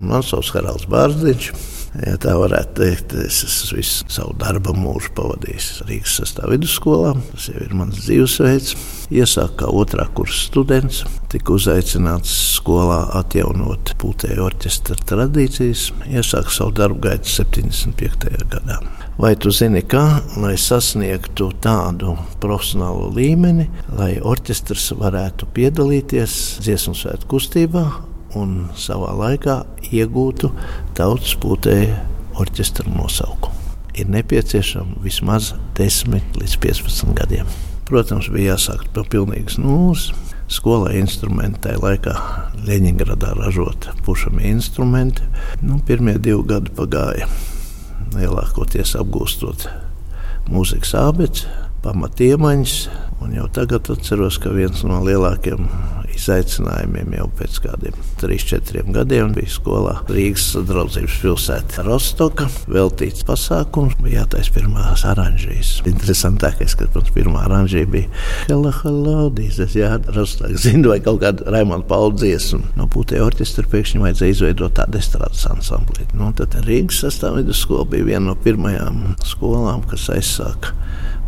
Man sauc Haralds Bārziņš. Ja tā varētu teikt, es esmu visu savu darba mūžu pavadījis Rīgas sastāvā vidusskolā. Tas jau ir mans dzīvesveids. Iesāku kā otrā kursa students, tika uzaicināts skolā atjaunot pūtēju orķestra tradīcijas. Iesāku savu darbu gaitu 75. gadā. Vai tu zini, kā, lai sasniegtu tādu profesionālu līmeni, lai orķestrs varētu piedalīties dziesmu svētku kustībā un savā laikā iegūtu tautas pūtēju orķestra nosaukumu. Ir nepieciešams vismaz 10 līdz 15 gadiem. Protams, bija jāsāk no pilnīgas nulles. Skolā instrumenti tajā laikā Leņņģeradā ražota pušami instrumenti. Nu, pirmie divi gadi pagāja lielākoties apgūstot mūzikas abecedzi, pamatiemaņas. Un jau tagad atceros, ka viens no lielākajiem izaicinājumiem jau pēc kādiem 3-4 gadiem bija skolā Rīgas draudzības pilsēta Rostoka. Veltīts pasākums, bija jātaisa pirmās oranžijas. Interesantākais, ka pirms pirmā oranžija bija Hello, hello, dīzes, jā, Rostoka. Zinu, vai kaut kāda Raimonda Paula dziesma. No pūtē orķestra pēkšņi vajadzēja izveidot tādu estrādes ansambli. Nu, tad Rīgas sastāvvidus skola bija viena no pirmajām skolām, kas aizsāka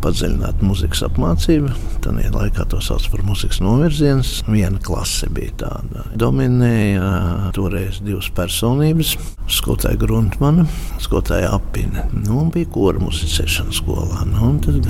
padziļināta muzikas apmācība. Tad laikā to sauc par muzikas novirziens. Viena klase bija tāda. Dominēja toreiz divas personības. Skolotāja Gruntmana, skolotāja Apina. Nu, bija kora muzicēšana skolā. Nu, tad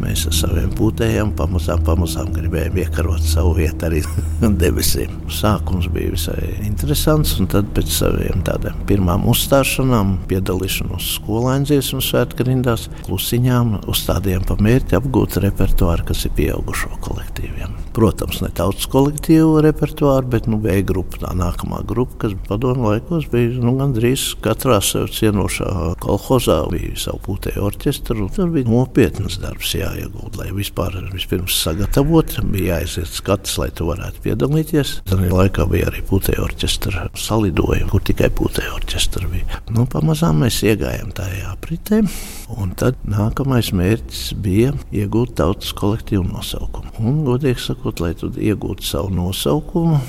mēs ar saviem pūtējiem pamazām, pamazām gribējām iekarot savu vietu arī debesīm. Sākums bija visai interesants, un tad pēc saviem tādiem pirmām uzstāšanām, piedalīšanos skolēnu dziesmu svētku rindās, klusiņām uzstādījām pa mērķi apgūt repertuāru, kas ir pieaugušo kolektīviem. Protams, ne tautas kolektīvu repertuāru, bet nu, bija grupa, tā nākamā grupa, kas padomu laikos bija nu, gandrīz katrā sev cienošā kolhozā, bija savu pūtēju orķestru. Tur bija nopietnas darbs jāiegūt, lai vispār vispirms sagatavot, bija jāiziet skats, lai tu varētu piedalīties. Tad laikā bija arī pūtēju orķestra salidojumi, kur tikai pūtēju orķestra bija. Nu, pamazām mēs iegājām tajā apritē, un tad nākamais mērķis bija iegūt tautas kolektīvu nosaukumu. Un, godīgi sakot, lai tu iegūtu savu nosaukumu,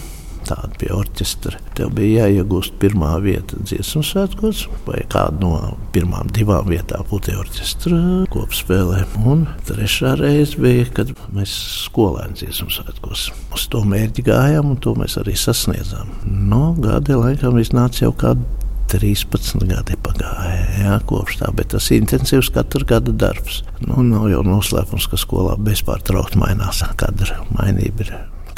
tādu pie orķestra. Tev bija jāiegūst pirmā vieta dziesmu svētkos, vai kāda no pirmām divām vietām būtu orķestra kopspēlē. Un trešā reize bija, kad mēs skolēnu dziesmu svētkos uz to mērķi gājām, un to mēs arī sasniedzām. No gada laikam iznāca jau kāda 13 gadi pagāja jā, kopš tā, bet tas ir intensīvs katru gadu darbs. Nu, nav jau noslēpums, ka skolā bezpārtraukti mainās. Ir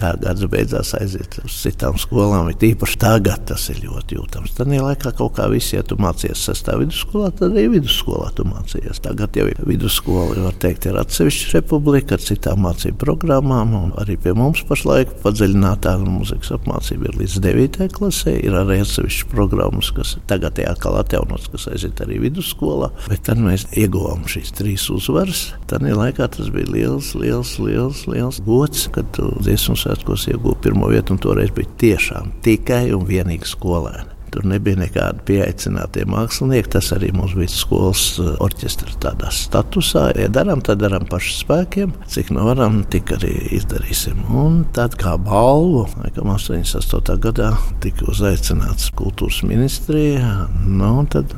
kā gads beidzās, aiziet uz citām skolām. Ir īpaši tagad tas ir ļoti jūtams. Tad laikā kaut kā visi, ja tu mācījies sastāvā vidusskolā, tad arī vidusskolā tu mācījies. Tagad jau ir vidusskola, var teikt, ir atsevišķa republika ar citām mācību programmām. Arī pie mums pašlaik padziļinātā mūzikas apmācība ir līdz 9. klasē. Ir arī atsevišķas programmas, kas tagad ir atkal atjaunotas, kas aiziet arī vidusskolā. Bet tad mēs ieguvām šīs trīs uzvaras. Tad laikā tas bija liels, liels, liels, liels gods, kad tu dziesmu svētkos iegūta pirmo vietu, un toreiz bija tiešām tikai un vienīgi skolēni. Tur nebija nekāda pieaicinātie mākslinieki. Tas arī mums bija skolas eh, orķestra tādā statusā. Ja darām, tad darām pašu spēkiem. Cik no nu varam, tik arī izdarīsim. Un tad kā balvu, laikam 88. gadā tika uzaicināts kultūras ministrijā. Nu, tad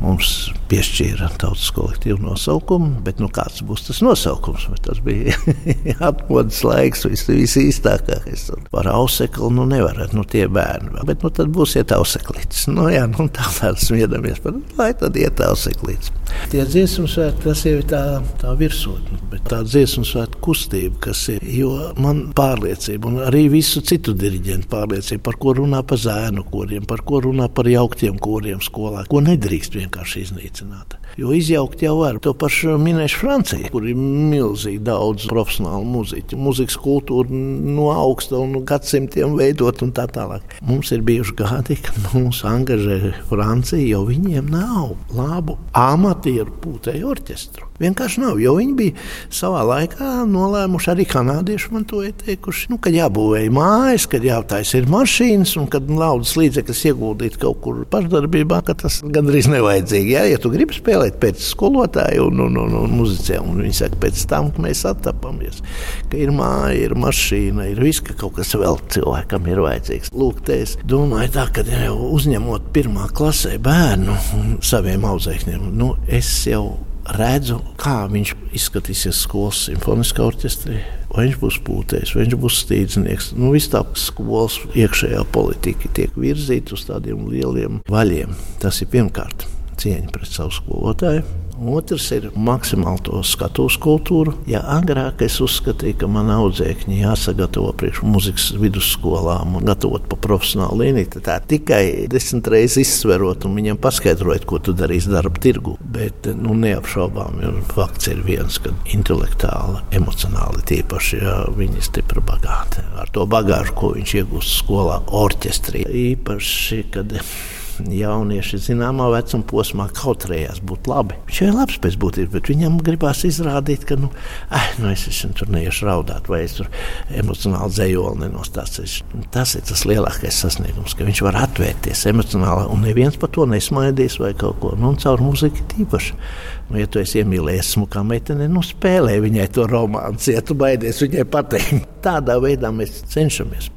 mums piešķīra tautas kolektīvu nosaukumu, bet nu, kāds būs tas nosaukums? Bet tas bija atmodas laiks, vis, visīstākais. Par ausekli nu nevarat, nu tie bērni. Bet nu tad būs iet auseklītis. Nu jā, nu tā tāds smiedamies, par, lai tad iet auseklītis. Tie dziesmu svētki, tas jau ir tā, tā virsotne, bet tā dziesmu svētku kustība, kas ir, jo man pārliecība, un arī visu citu diriģentu pārliecība, par ko runā pa zēnu koriem, par ko runā par jauktiem koriem skolā, ko nedrīkst vienkārši iznīcināt. Jo izjaukt jau var. To pašu minēšu Franciju, kur ir milzīgi daudz profesionālu mūziķu. Mūzikas kultūra no augsta un gadsimtiem veidot un tā tālāk. Mums ir bijuši gadi, kad mūs angažē Francija, jo viņiem nav labu amatu amatieru pūtēju orķestru. Vienkārši nav, jo viņi bija savā laikā nolēmuši, arī kanādieši man to ir teikuši, nu, ka jābūvē mājas, kad jātaisa ir mašīnas un kad naudas līdzekļus ieguldīt kaut kur pašdarbībā, ka tas gandrīz nevajadzīgi. Jā, ja tu gribi spēlēt pēc skolotāja un, un, un, un muzicē, un viņi saka, pēc tam, ka mēs attapamies, ka ir māja, ir mašīna, ir viss, ka kaut kas vēl cilvēkam ir vajadzīgs. Lūk, te es domāju tā, ka jau uzņemot pirmā klasē bērnu saviem audzēkņiem, nu, es jau redzu, kā viņš izskatīsies skolas simfoniskā orķestrī. Vai viņš būs pūtējs, vai viņš būs stīdznieks. Nu, Viss tā skolas iekšējā politika tiek virzīta uz tādiem lieliem vaļiem. Tas ir pirmkārt cieņa pret savu skolotāju. Otrs ir maksimāli to skatuves kultūru. Ja agrāk es uzskatīju, ka man audzēkņi jāsagatavo priekš muzikas vidusskolām un gatavot pa profesionālu līniju, tad tā tikai desmit reizes izsverot un viņam paskaidrojot, ko tu darīsi darba tirgu. Bet nu, neapšaubām, jo fakts ir viens, ka intelektuāli, emocionāli tīpaši ja, viņi ir stipri bagāti. Ar to bagāžu, ko viņš iegūst skolā, orķestrī. Īpaši, kad jaunieši zināmā vecuma posmā kautrējās būt labi. Viņš ir labs pēc būtības, bet viņam gribās izrādīt, ka nu, eh, nu es esmu tur neiešu raudāt, vai es tur emocionāli dzējoli nenostāstīšu. Tas ir tas lielākais sasniegums, ka viņš var atvērties emocionāli, un neviens par to nesmaidīs vai kaut ko. Nu, un caur muziku tīpaši. Nu, ja tu esi iemīlējies smukā meitene, nu spēlē viņai to romānu, ja tu baidies viņai pateikt. Tādā veidā mēs cenšamies